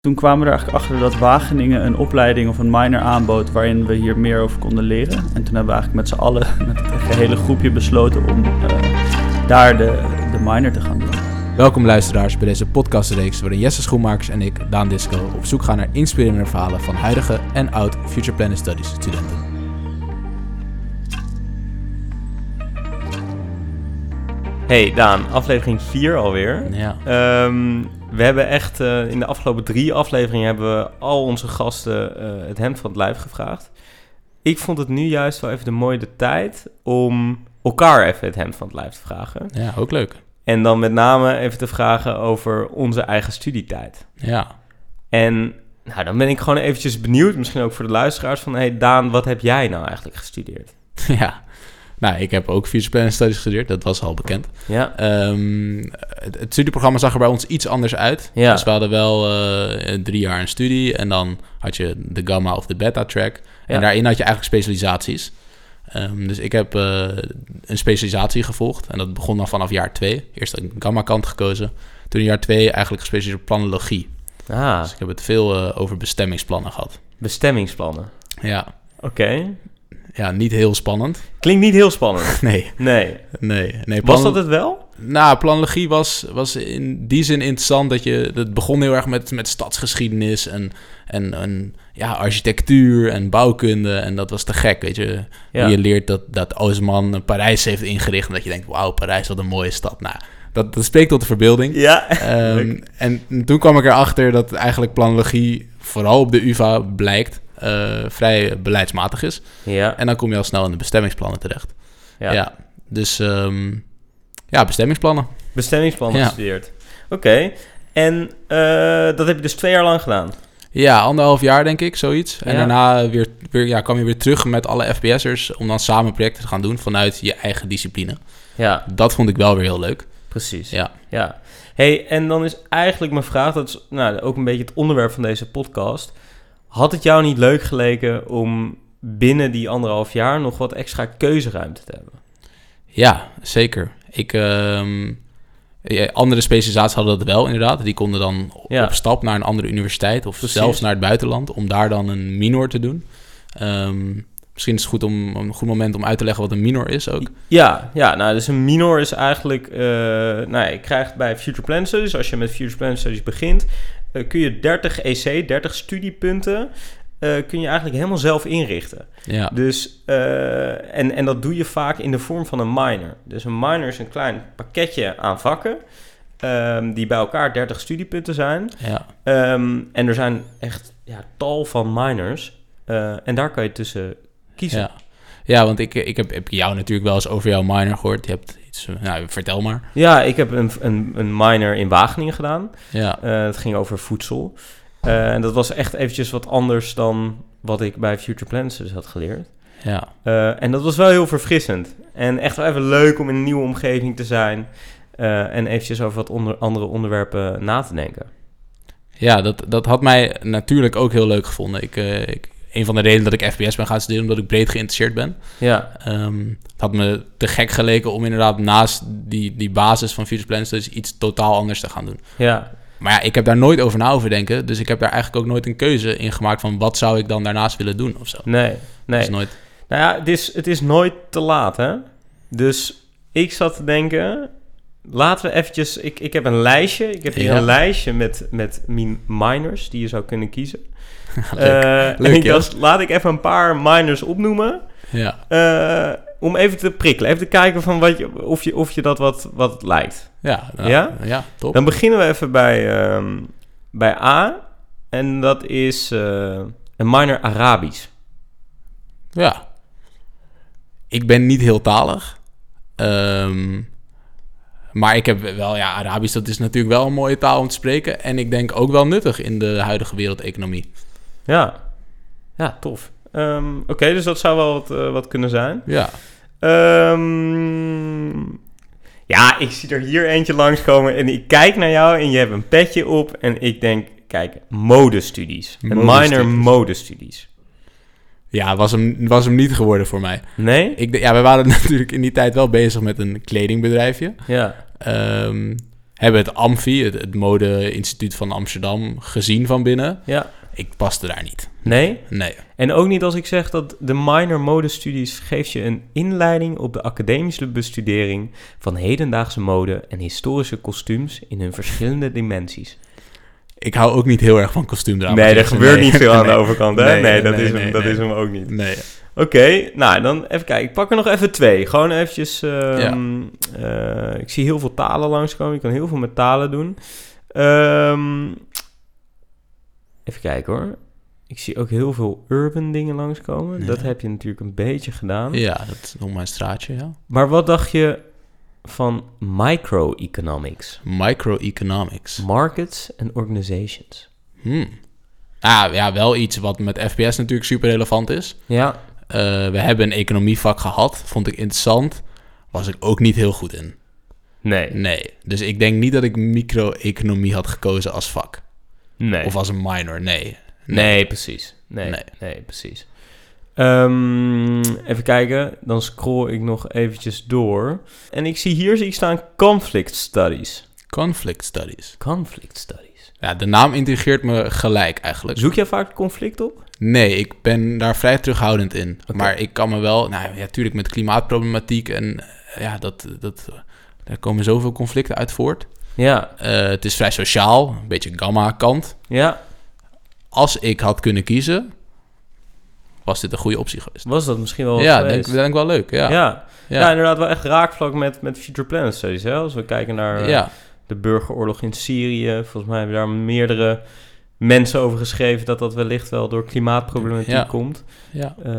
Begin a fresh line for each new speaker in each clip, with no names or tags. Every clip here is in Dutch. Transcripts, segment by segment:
Toen kwamen we er eigenlijk achter dat Wageningen een opleiding of een minor aanbood waarin we hier meer over konden leren. En toen hebben we eigenlijk met z'n allen, met het gehele groepje, besloten om uh, daar de, de minor te gaan doen.
Welkom luisteraars bij deze podcastreeks waarin Jesse Schoenmakers en ik, Daan Disco, op zoek gaan naar inspirerende verhalen van huidige en oud Future Planning Studies studenten.
Hey Daan, aflevering 4 alweer.
Ja.
Um, we hebben echt uh, in de afgelopen drie afleveringen hebben we al onze gasten uh, het hemd van het lijf gevraagd. Ik vond het nu juist wel even de mooie de tijd om elkaar even het hemd van het lijf te vragen.
Ja, ook leuk.
En dan met name even te vragen over onze eigen studietijd.
Ja.
En nou, dan ben ik gewoon eventjes benieuwd, misschien ook voor de luisteraars, van... hey Daan, wat heb jij nou eigenlijk gestudeerd?
Ja, nou, ik heb ook Future Planning Studies gestudeerd, dat was al bekend.
Ja.
Um, het, het, studieprogramma zag er bij ons iets anders uit.
Ja.
Dus we hadden wel uh, drie jaar een studie en dan had je de gamma of de beta track. En
Ja.
daarin had je eigenlijk specialisaties. Um, dus ik heb uh, een specialisatie gevolgd en dat begon dan vanaf jaar twee. Eerst een gamma kant gekozen, toen in jaar twee eigenlijk gespecialiseerd op planologie.
Ah,
Dus ik heb het veel uh, over bestemmingsplannen gehad.
bestemmingsplannen.
Ja.
Oké. Okay.
Ja, niet heel spannend.
Klinkt niet heel spannend.
Nee.
Nee.
Nee. nee
Was dat het wel?
Nou, planologie was, was in die zin interessant dat je... Het begon heel erg met, met stadsgeschiedenis en, en, en ja, architectuur en bouwkunde. En dat was te gek, weet je.
Ja.
Je leert dat, dat Oosman Parijs heeft ingericht... en dat je denkt, wauw, Parijs, wat een mooie stad. Nou, dat, dat spreekt tot de verbeelding.
Ja.
Um, en toen kwam ik erachter dat eigenlijk planologie... vooral op de UvA blijkt... Uh, vrij beleidsmatig is.
Ja.
En dan kom je al snel in de bestemmingsplannen terecht.
Ja.
ja dus um, ja, bestemmingsplannen.
Bestemmingsplannen
Ja.
gestudeerd. Oké. Okay. En uh, dat heb je dus twee jaar lang gedaan?
Ja, anderhalf jaar denk ik, zoiets. En
Ja.
daarna weer, weer, ja, kwam je weer terug met alle FPS'ers... om dan samen projecten te gaan doen vanuit je eigen discipline.
Ja.
Dat vond ik wel weer heel leuk.
Precies.
Ja.
ja. hey, en dan is eigenlijk mijn vraag... dat is nou, ook een beetje het onderwerp van deze podcast... Had het jou niet leuk geleken om binnen die anderhalf jaar nog wat extra keuzeruimte te hebben?
Ja, zeker. Ik, um, ja, andere specialisaties hadden dat wel inderdaad. Die konden dan
Ja.
op stap naar een andere universiteit of
Precies.
zelfs naar het buitenland om daar dan een minor te doen. Um, misschien is het goed om een goed moment om uit te leggen wat een minor is ook.
Ja, ja nou, dus een minor is eigenlijk... Uh, nou, je krijgt bij Future Plan Studies, als je met Future Plan Studies begint... Uh, kun je 30 EC, 30 studiepunten, uh, kun je eigenlijk helemaal zelf inrichten.
Ja.
Dus, uh, en, en dat doe je vaak in de vorm van een minor. Dus een minor is een klein pakketje aan vakken, um, die bij elkaar 30 studiepunten zijn.
Ja.
Um, en er zijn echt ja, tal van minors. En daar kan je tussen kiezen.
Ja, ja want ik, ik heb, heb jou natuurlijk wel eens over jouw minor gehoord. Je hebt iets, nou, vertel maar.
Ja, ik heb een, een, een minor in Wageningen gedaan.
Ja.
Uh, het ging over voedsel. Uh, en dat was echt eventjes wat anders dan wat ik bij Future Plans dus had geleerd.
Ja.
Uh, en dat was wel heel verfrissend. En echt wel even leuk om in een nieuwe omgeving te zijn. Uh, en eventjes over wat onder, andere onderwerpen na te denken.
Ja, dat, dat had mij natuurlijk ook heel leuk gevonden. Ik, uh, ik, een van de redenen dat ik FPS ben gaan studeren, omdat ik breed geïnteresseerd ben.
Ja.
Um, het had me te gek geleken om inderdaad naast die, die basis van Future Plans dus iets totaal anders te gaan doen.
Ja.
Maar ja, ik heb daar nooit over na over denken. Dus ik heb daar eigenlijk ook nooit een keuze in gemaakt van wat zou ik dan daarnaast willen doen of zo.
Nee, nee.
Nooit...
Nou ja, het is, het is nooit te laat, hè? Dus ik zat te denken, laten we eventjes... Ik, ik heb een lijstje, ik heb hier
Ja.
een lijstje met, met min- minors die je zou kunnen kiezen.
leuk.
Eh,
Leuk,
ik dacht, laat ik even een paar minors opnoemen.
Ja,
eh, om even te prikkelen, even te kijken van wat je, of, je, of je dat wat, wat lijkt.
ja, nou,
Ja?
ja, top.
Dan beginnen we even bij, ehm, bij A. En dat is eh, een minor Arabisch.
Ja. Ik ben niet heel talig. Ehm, maar ik heb wel, ja, Arabisch, dat is natuurlijk wel een mooie taal om te spreken. En ik denk ook wel nuttig in de huidige wereldeconomie.
Ja, ja tof. Ehm, Oké, dus dat zou wel wat, uh, wat kunnen zijn.
Ja.
Um, ja, ik zie er hier eentje langskomen en ik kijk naar jou en je hebt een petje op. En ik denk, kijk, modestudies. Een minor
Modestudies. Ja, was hem, was hem niet geworden voor mij.
Nee?
Ik, ja, we waren natuurlijk in die tijd wel bezig met een kledingbedrijfje.
Ja.
Ehm, hebben het Amfi, het, het mode-instituut van Amsterdam, gezien van binnen.
Ja.
Ik paste daar niet.
Nee?
Nee.
En ook niet als ik zeg dat de minor modestudies geeft je een inleiding op de academische bestudering van hedendaagse mode en historische kostuums in hun verschillende dimensies.
Ik hou ook niet heel erg van kostuumdrama.
nee, er gebeurt
Nee.
niet veel aan de overkant, hè? Nee,
Nee,
dat, is, hem, dat is hem ook niet.
Nee.
Oké, nou dan even kijken. Ik pak er nog even twee. Gewoon eventjes... ehm, eh, ik zie heel veel talen langskomen. Je kan heel veel met talen doen. Ehm, even kijken hoor. Ik zie ook heel veel urban dingen langskomen.
Ja.
Dat heb je natuurlijk een beetje gedaan.
Ja, dat is nog mijn straatje, ja.
Maar wat dacht je van microeconomics?
Microeconomics.
Markets and organizations.
Hmm. Ah, ja, wel iets wat met FPS natuurlijk super relevant is.
Ja,
Eh, we hebben een economievak gehad. Vond ik interessant. Was ik ook niet heel goed in.
nee.
Nee. Dus ik denk niet dat ik micro-economie had gekozen als vak.
Nee.
Of als een minor. Nee.
Nee, precies. Nee, nee.
Nee.
precies. Ehm, even kijken, dan scroll ik nog eventjes door. En ik zie hier zie ik staan conflict studies.
Conflict studies.
Conflict studies.
Ja, de naam intrigeert me gelijk eigenlijk.
Zoek jij vaak conflict op?
Nee, ik ben daar vrij terughoudend in. Maar ik kan me wel, nou ja, natuurlijk met klimaatproblematiek en eh, ja, dat, dat, daar komen zoveel conflicten uit voort.
Ja,
Eh, het is vrij sociaal, een beetje gamma-kant.
ja.
Als ik had kunnen kiezen, was dit een goede optie geweest.
Was dat misschien wel
ja, denk, denk ik wel leuk. Ja,
ja.
ja.
Ja. inderdaad wel echt raakvlak met, met Future Planet Studies. Hè? Als we kijken naar eh, de burgeroorlog in Syrië. Volgens mij hebben daar meerdere mensen over geschreven... dat dat wellicht wel door klimaatproblematiek komt.
ja,
Eh,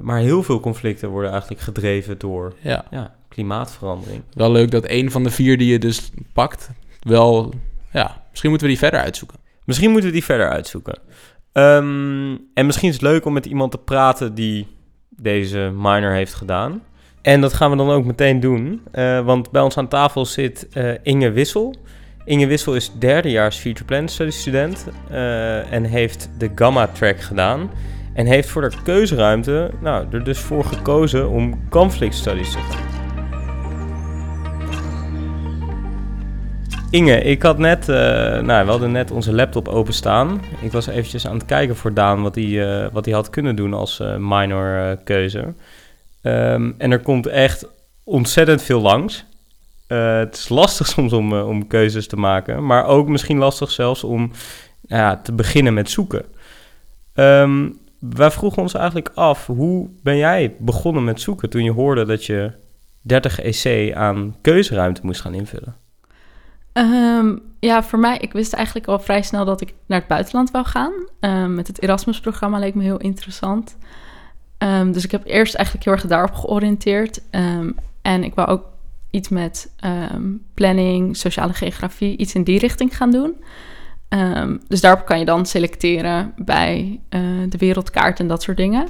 maar heel veel conflicten worden eigenlijk gedreven door
ja.
Klimaatverandering.
Wel leuk dat een van de vier die je dus pakt, wel, ja, misschien moeten we die verder uitzoeken.
Misschien moeten we die verder uitzoeken. Ehm, en misschien is het leuk om met iemand te praten die deze minor heeft gedaan. En dat gaan we dan ook meteen doen. eh, want bij ons aan tafel zit eh, Inge Wissel. Inge Wissel is derdejaars Future Plan Studies student eh, en heeft de Gamma Track gedaan. En heeft voor de keuzeruimte nou, er dus voor gekozen om conflict studies te gaan. Inge, ik had net, eh, nou, we hadden net onze laptop openstaan. Ik was eventjes aan het kijken voor Daan wat hij, eh, wat hij had kunnen doen als eh, minor keuze. Ehm, en er komt echt ontzettend veel langs. Het is lastig soms om, om keuzes te maken, maar ook misschien lastig zelfs om nou ja, te beginnen met zoeken. Ehm, wij vroegen ons eigenlijk af, hoe ben jij begonnen met zoeken toen je hoorde dat je 30 EC aan keuzeruimte moest gaan invullen?
Ehm, ja, voor mij, ik wist eigenlijk al vrij snel dat ik naar het buitenland wou gaan. Ehm, met het Erasmus-programma leek me heel interessant. Ehm, dus ik heb eerst eigenlijk heel erg daarop georiënteerd. En ik wou ook iets met planning, sociale geografie, iets in die richting gaan doen. Dus daarop kan je dan selecteren bij eh, de wereldkaart en dat soort dingen.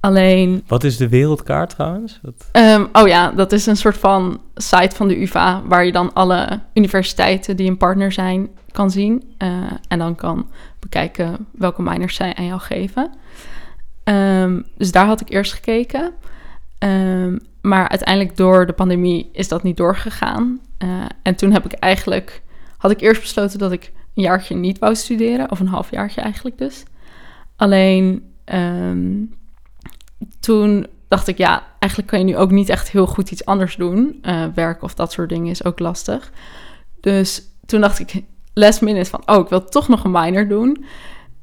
Alleen
Wat is de wereldkaart trouwens? Wat...
Ehm, oh ja, dat is een soort van site van de UvA waar je dan alle universiteiten die een partner zijn kan zien. eh, en dan kan bekijken welke minors zij aan jou geven. Ehm, dus daar had ik eerst gekeken. Ehm, maar uiteindelijk door de pandemie is dat niet doorgegaan. Eh, en toen heb ik eigenlijk, had ik eerst besloten dat ik een jaartje niet wou studeren, of een halfjaartje eigenlijk dus. Alleen toen dacht ik, ja, eigenlijk kan je nu ook niet echt heel goed iets anders doen. Eh, werk of dat soort dingen is ook lastig. Dus toen dacht ik, last minute van, oh, ik wil toch nog een minor doen.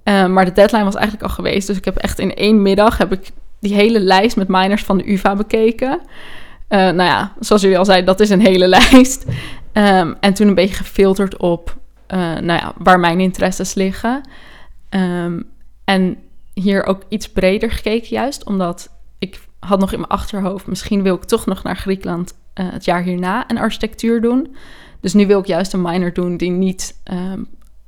Eh, maar de deadline was eigenlijk al geweest. Dus ik heb echt in één middag heb ik die hele lijst met minors van de UvA bekeken. Eh, nou ja, zoals jullie al zeiden, dat is een hele lijst. Ehm, en toen een beetje gefilterd op nou ja, waar mijn interesses liggen. Ehm, en hier ook iets breder gekeken juist, omdat ik had nog in mijn achterhoofd... misschien wil ik toch nog naar Griekenland eh, het jaar hierna een architectuur doen. Dus nu wil ik juist een minor doen die niet ehm,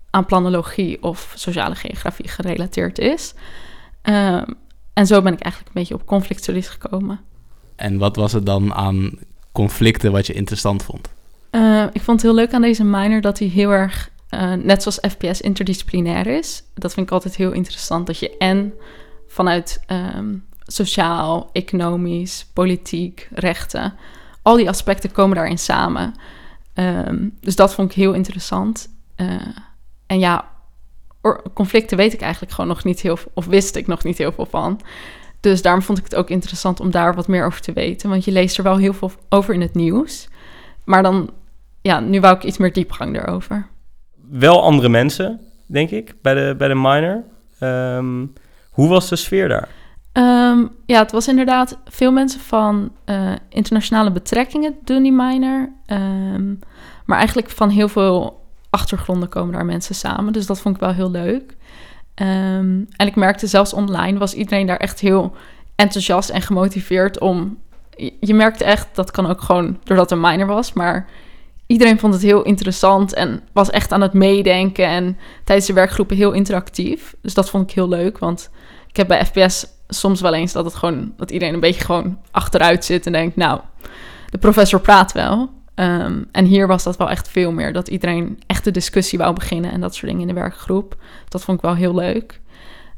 aan planologie of sociale geografie gerelateerd is. Ehm, en zo ben ik eigenlijk een beetje op conflict studies gekomen.
En wat was het dan aan conflicten wat je interessant vond?
Eh, ik vond het heel leuk aan deze minor dat hij heel erg, eh, net zoals FPS, interdisciplinair is. Dat vind ik altijd heel interessant. Dat je en vanuit ehm, sociaal, economisch, politiek, rechten, al die aspecten komen daarin samen. Ehm, dus dat vond ik heel interessant. Eh, en ja, conflicten weet ik eigenlijk gewoon nog niet heel veel, of wist ik nog niet heel veel van. Dus daarom vond ik het ook interessant om daar wat meer over te weten. Want je leest er wel heel veel over in het nieuws. Maar dan, ja, nu wou ik iets meer diepgang erover.
Wel andere mensen, denk ik, bij de, bij de minor. Ehm, hoe was de sfeer daar?
Ehm, ja, het was inderdaad veel mensen van eh, internationale betrekkingen doen die minor. Ehm, maar eigenlijk van heel veel achtergronden komen daar mensen samen. Dus dat vond ik wel heel leuk. En ik merkte zelfs online was iedereen daar echt heel enthousiast en gemotiveerd om... Je, merkte echt, dat kan ook gewoon doordat het een minor was, maar... Iedereen vond het heel interessant en was echt aan het meedenken. En tijdens de werkgroepen heel interactief. Dus dat vond ik heel leuk. Want ik heb bij FPS soms wel eens dat het gewoon dat iedereen een beetje gewoon achteruit zit en denkt, nou, de professor praat wel. Ehm, en hier was dat wel echt veel meer. Dat iedereen echt de discussie wou beginnen en dat soort dingen in de werkgroep. Dat vond ik wel heel leuk.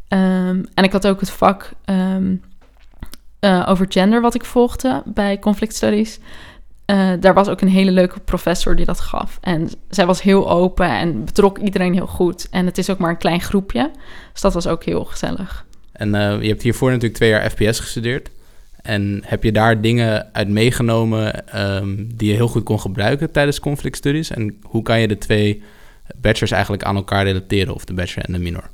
Ehm, en ik had ook het vak ehm, eh, over gender wat ik volgde bij Conflict Studies. Eh, daar was ook een hele leuke professor die dat gaf. En zij was heel open en betrok iedereen heel goed. En het is ook maar een klein groepje. Dus dat was ook heel gezellig.
En eh, je hebt hiervoor natuurlijk twee jaar FPS gestudeerd. En heb je daar dingen uit meegenomen ehm, die je heel goed kon gebruiken tijdens conflict studies? En hoe kan je de twee bachelors eigenlijk aan elkaar relateren, of de bachelor en de minor?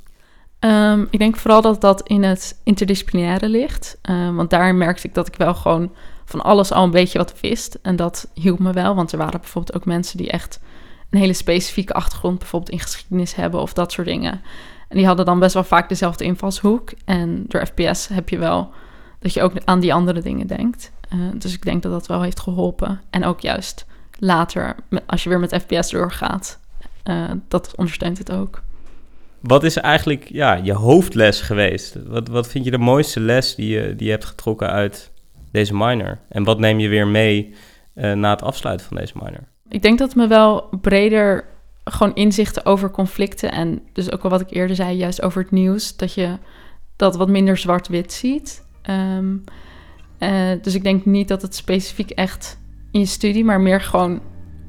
Ehm, ik denk vooral dat dat in het interdisciplinaire ligt. Ehm, want daar merkte ik dat ik wel gewoon van alles al een beetje wat wist. En dat hielp me wel, want er waren bijvoorbeeld ook mensen die echt een hele specifieke achtergrond, bijvoorbeeld in geschiedenis hebben of dat soort dingen. En die hadden dan best wel vaak dezelfde invalshoek. En door FPS heb je wel dat je ook aan die andere dingen denkt. Uh, dus ik denk dat dat wel heeft geholpen. En ook juist later, als je weer met FPS doorgaat, uh, dat ondersteunt het ook.
Wat is eigenlijk ja, je hoofdles geweest? Wat, wat vind je de mooiste les die je, die je hebt getrokken uit deze minor? En wat neem je weer mee uh, na het afsluiten van deze minor?
Ik denk dat me wel breder gewoon inzichten over conflicten en dus ook wel wat ik eerder zei, juist over het nieuws, dat je dat wat minder zwart-wit ziet. Um, uh, dus ik denk niet dat het specifiek echt in je studie, maar meer gewoon,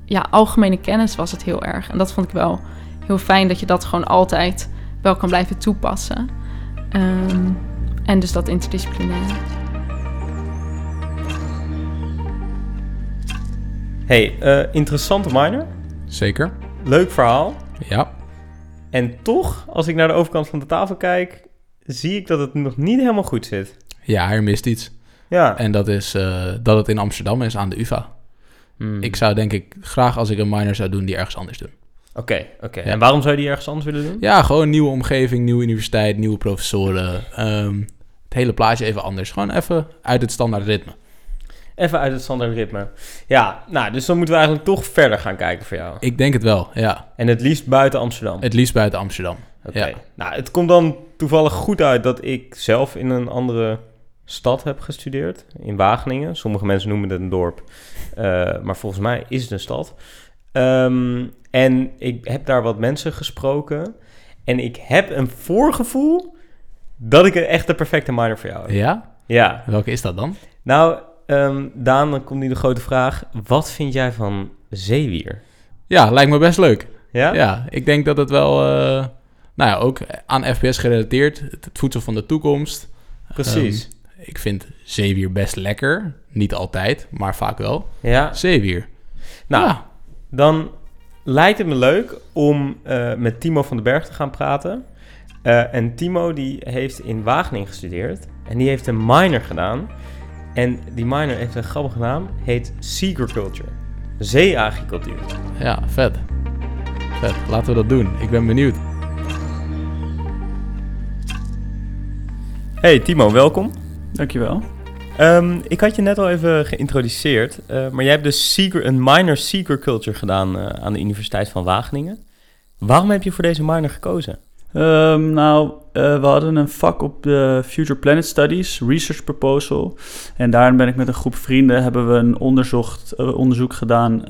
ja, algemene kennis was het heel erg. En dat vond ik wel heel fijn, dat je dat gewoon altijd wel kan blijven toepassen. Um, en dus dat interdisciplinaire.
Hey, uh, interessante minor.
Zeker.
Leuk verhaal.
Ja.
En toch, als ik naar de overkant van de tafel kijk, zie ik dat het nog niet helemaal goed zit.
Ja, er mist iets.
Ja.
En dat is uh, dat het in Amsterdam is aan de UvA. Hmm. Ik zou denk ik graag als ik een minor zou doen, die ergens anders doen.
Oké, okay, oké. Okay. Ja. En waarom zou je die ergens anders willen doen?
Ja, gewoon nieuwe omgeving, nieuwe universiteit, nieuwe professoren. Um, het hele plaatje even anders. Gewoon even uit het standaard ritme.
Even uit het standaard ritme. Ja, nou, dus dan moeten we eigenlijk toch verder gaan kijken voor jou.
Ik denk het wel, ja.
En het liefst buiten Amsterdam?
Het liefst buiten Amsterdam,
Oké. Okay. Ja. Nou, het komt dan toevallig goed uit dat ik zelf in een andere stad heb gestudeerd. In Wageningen. Sommige mensen noemen het een dorp. Uh, maar volgens mij is het een stad. Um, en ik heb daar wat mensen gesproken. En ik heb een voorgevoel dat ik echt de perfecte minor voor jou heb.
Ja?
Ja.
Welke is dat dan?
Nou, um, Daan, dan komt nu de grote vraag. Wat vind jij van zeewier?
Ja, lijkt me best leuk.
Ja?
Ja, ik denk dat het wel... Uh, nou ja, ook aan FPS gerelateerd. Het voedsel van de toekomst.
Precies.
Um, ik vind zeewier best lekker. Niet altijd, maar vaak wel.
Ja.
Zeewier.
Nou, ja. dan lijkt het me leuk om uh, met Timo van den Berg te gaan praten. Uh, en Timo die heeft in Wageningen gestudeerd. En die heeft een minor gedaan. En die minor heeft een grappige naam. Heet Seaculture. Zeeagricultuur.
Ja, vet. Vet. Laten we dat doen. Ik ben benieuwd.
Hey Timo, welkom.
Dankjewel.
Um, ik had je net al even geïntroduceerd, uh, maar jij hebt dus secret, een minor Seeker Culture gedaan uh, aan de Universiteit van Wageningen. Waarom heb je voor deze minor gekozen?
Um, nou, uh, we hadden een vak op de Future Planet Studies, Research Proposal. En daarin ben ik met een groep vrienden, hebben we een onderzocht, onderzoek gedaan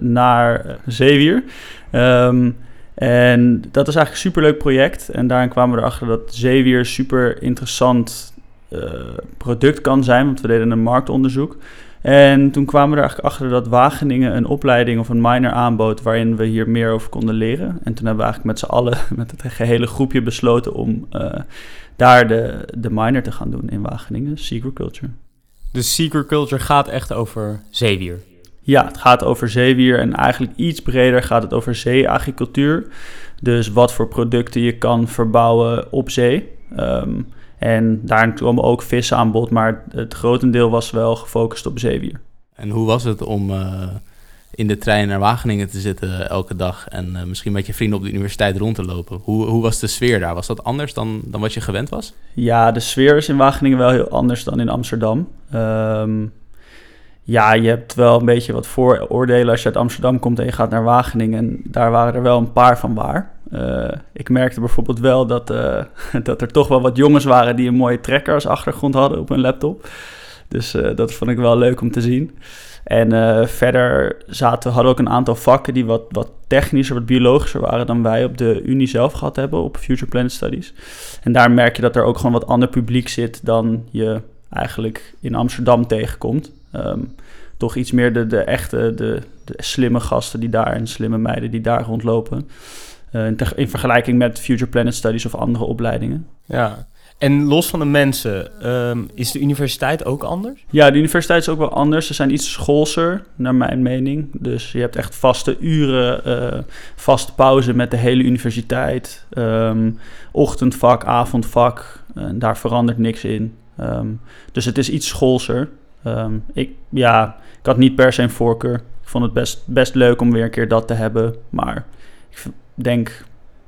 naar zeewier. Um, en dat is eigenlijk een superleuk project. En daarin kwamen we erachter dat zeewier super interessant product kan zijn, want we deden een marktonderzoek. En toen kwamen we er eigenlijk achter dat Wageningen een opleiding of een minor aanbood waarin we hier meer over konden leren. En toen hebben we eigenlijk met z'n allen, met het gehele groepje besloten om uh, daar de, de minor te gaan doen in Wageningen, Culture.
Dus Culture gaat echt over zeewier?
Ja, het gaat over zeewier en eigenlijk iets breder gaat het over zeeagricultuur. Dus wat voor producten je kan verbouwen op zee. Um, en daar komen ook vissen aan bod, maar het grotendeel was wel gefocust op zeewier.
En hoe was het om uh, in de trein naar Wageningen te zitten elke dag en uh, misschien met je vrienden op de universiteit rond te lopen? Hoe, hoe was de sfeer daar? Was dat anders dan, dan wat je gewend was?
Ja, de sfeer is in Wageningen wel heel anders dan in Amsterdam. Um, ja, je hebt wel een beetje wat vooroordelen als je uit Amsterdam komt en je gaat naar Wageningen. En daar waren er wel een paar van waar. Uh, ik merkte bijvoorbeeld wel dat, uh, dat er toch wel wat jongens waren die een mooie trekker als achtergrond hadden op hun laptop. Dus uh, dat vond ik wel leuk om te zien. En verder zaten, hadden we ook een aantal vakken die wat, wat technischer, wat biologischer waren dan wij op de Unie zelf gehad hebben, op Future Planet Studies. En daar merk je dat er ook gewoon wat ander publiek zit dan je eigenlijk in Amsterdam tegenkomt. Um, toch iets meer de, de echte, de, de, slimme gasten die daar en slimme meiden die daar rondlopen. Uh, in, in, vergelijking met Future Planet Studies of andere opleidingen.
Ja, en los van de mensen, um, is de universiteit ook anders?
Ja, de universiteit is ook wel anders. Ze zijn iets schoolser, naar mijn mening. Dus je hebt echt vaste uren, uh, vaste pauze met de hele universiteit. Um, ochtendvak, avondvak, daar verandert niks in. Um, dus het is iets schoolser. Ik, ja, ik had niet per se een voorkeur. Ik vond het best, best leuk om weer een keer dat te hebben. Maar ik denk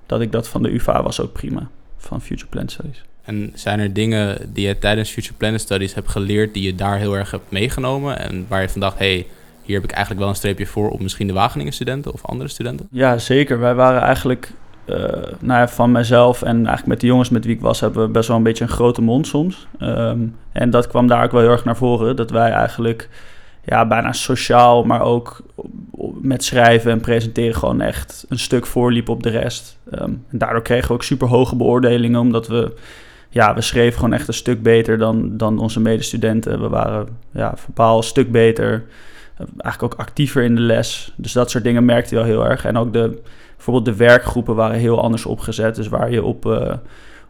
dat ik dat van de UvA was ook prima. Van Future Planet Studies.
En zijn er dingen die je tijdens Future Planet Studies hebt geleerd... die je daar heel erg hebt meegenomen... en waar je van dacht... hey, hier heb ik eigenlijk wel een streepje voor... op misschien de Wageningen studenten of andere studenten?
Ja, zeker. Wij waren eigenlijk uh, nou ja, van mezelf en eigenlijk met de jongens met wie ik was, hebben we best wel een beetje een grote mond soms. Um, en dat kwam daar ook wel heel erg naar voren. Dat wij eigenlijk ja, bijna sociaal, maar ook met schrijven en presenteren gewoon echt een stuk voorliepen op de rest. Um, en daardoor kregen we ook super hoge beoordelingen, omdat we, ja, we schreven gewoon echt een stuk beter dan, dan onze medestudenten. We waren ja, verpaal een stuk beter, eigenlijk ook actiever in de les. Dus dat soort dingen merkte je wel heel erg. En ook de bijvoorbeeld de werkgroepen waren heel anders opgezet. Dus waar je op, uh,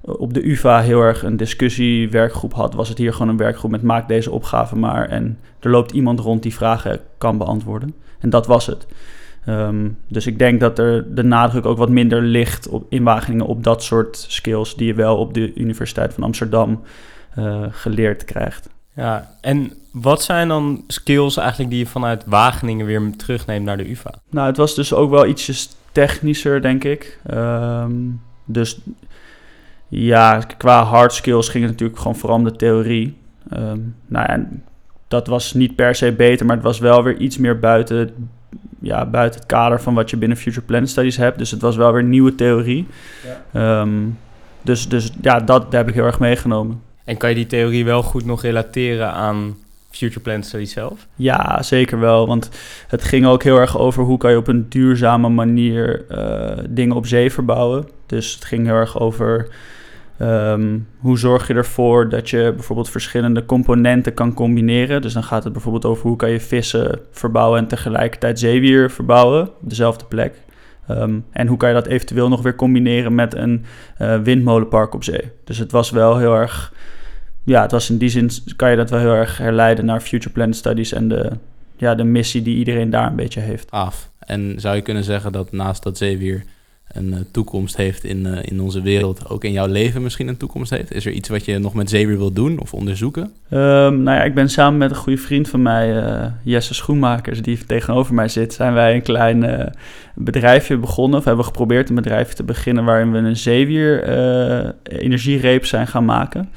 op de UvA heel erg een discussiewerkgroep had, was het hier gewoon een werkgroep met maak deze opgave maar. En er loopt iemand rond die vragen kan beantwoorden. En dat was het. Um, dus ik denk dat er de nadruk ook wat minder ligt op, in Wageningen op dat soort skills die je wel op de Universiteit van Amsterdam uh, geleerd krijgt.
Ja, en wat zijn dan skills eigenlijk die je vanuit Wageningen weer terugneemt naar de UvA?
Nou, het was dus ook wel ietsjes technischer, denk ik. Um, dus ja, qua hard skills ging het natuurlijk gewoon vooral om de theorie. Um, nou ja, dat was niet per se beter, maar het was wel weer iets meer buiten, ja, buiten het kader van wat je binnen Future Planet Studies hebt. Dus het was wel weer nieuwe theorie. Ja. Um, dus, dus ja, dat, dat heb ik heel erg meegenomen.
En kan je die theorie wel goed nog relateren aan Future Plan Study zelf?
Ja, zeker wel. Want het ging ook heel erg over hoe kan je op een duurzame manier uh, dingen op zee verbouwen. Dus het ging heel erg over um, hoe zorg je ervoor dat je bijvoorbeeld verschillende componenten kan combineren. Dus dan gaat het bijvoorbeeld over hoe kan je vissen verbouwen en tegelijkertijd zeewier verbouwen op dezelfde plek. Um, en hoe kan je dat eventueel nog weer combineren met een uh, windmolenpark op zee? Dus het was wel heel erg ja, het was in die zin kan je dat wel heel erg herleiden naar Future Planet Studies en de, ja, de missie die iedereen daar een beetje heeft.
Af. En zou je kunnen zeggen dat naast dat zeewier een uh, toekomst heeft in, uh, in onze wereld, ook in jouw leven misschien een toekomst heeft? Is er iets wat je nog met zeewier wil doen of onderzoeken?
Um, nou ja, ik ben samen met een goede vriend van mij, uh, Jesse Schoenmakers, die tegenover mij zit, zijn wij een klein bedrijfje begonnen, of hebben geprobeerd een bedrijfje te beginnen waarin we een zeewier energiereep zijn gaan maken.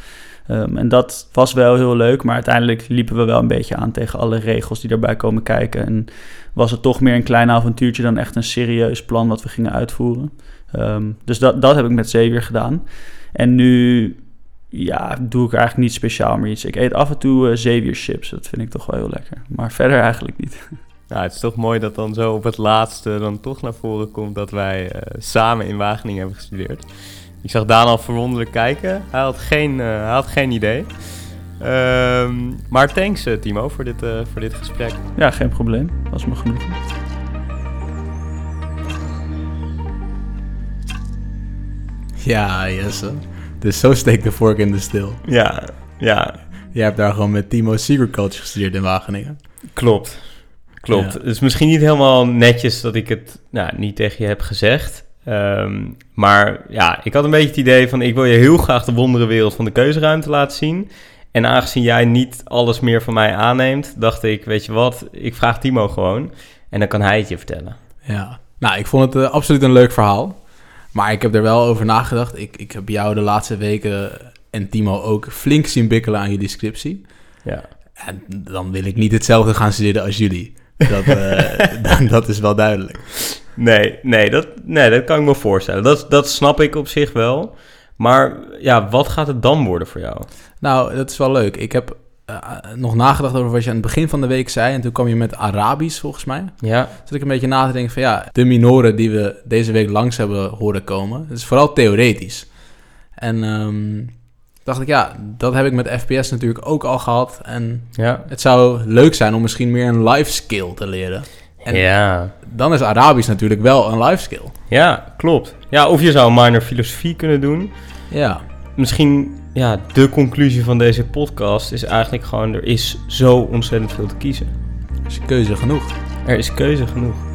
Um, en dat was wel heel leuk, maar uiteindelijk liepen we wel een beetje aan tegen alle regels die erbij komen kijken. En was het toch meer een klein avontuurtje dan echt een serieus plan wat we gingen uitvoeren. Um, dus dat, dat heb ik met Zeewier gedaan. En nu ja, doe ik eigenlijk niet speciaal meer iets. Ik eet af en toe uh, zeewierchips. Dat vind ik toch wel heel lekker. Maar verder eigenlijk niet.
Het is toch mooi dat dan zo op het laatste dan toch naar voren komt dat wij uh, samen in Wageningen hebben gestudeerd. Ik zag Daan al verwonderlijk kijken. Hij had geen, uh, hij had geen idee. Ehm, maar thanks eh, Timo voor dit, eh, voor dit gesprek.
Ja, geen probleem. Was me genoeg.
Ja, Jesse. Dus zo steekt de vork in de steel.
Ja, ja,
Jij hebt daar gewoon met Timo Secret Culture gestudeerd in Wageningen.
klopt. Klopt.
Ja.
Het is misschien niet helemaal netjes dat ik het nou, niet tegen je heb gezegd. Ehm, maar ja, ik had een beetje het idee van... ik wil je heel graag de wonderenwereld van de keuzeruimte laten zien. En aangezien jij niet alles meer van mij aanneemt... dacht ik, weet je wat, ik vraag Timo gewoon. En dan kan hij het je vertellen.
Ja. Nou, ik vond het eh, absoluut een leuk verhaal. Maar ik heb er wel over nagedacht. Ik, ik heb jou de laatste weken en Timo ook flink zien bikkelen aan jullie scriptie.
Ja.
En dan wil ik niet hetzelfde gaan studeren als jullie. Dat, eh, dat, dat is wel duidelijk.
Nee, nee, dat, nee, dat kan ik me voorstellen. Dat, dat snap ik op zich wel. Maar ja, wat gaat het dan worden voor jou?
Nou, dat is wel leuk. Ik heb eh, nog nagedacht over wat je aan het begin van de week zei. En toen kwam je met Arabisch, volgens mij.
Ja,
Zat ik een beetje na te denken van ja, de minoren die we deze week langs hebben horen komen. Het is vooral theoretisch. En ehm, dacht ik, ja, dat heb ik met FPS natuurlijk ook al gehad. En
ja.
het zou leuk zijn om misschien meer een life skill te leren. En
ja.
dan is Arabisch natuurlijk wel een life skill.
Ja, klopt. Ja, of je zou minor filosofie kunnen doen.
Ja,
Misschien, ja, de conclusie van deze podcast is eigenlijk gewoon... er is zo ontzettend veel te kiezen.
is keuze genoeg.
Er is keuze genoeg.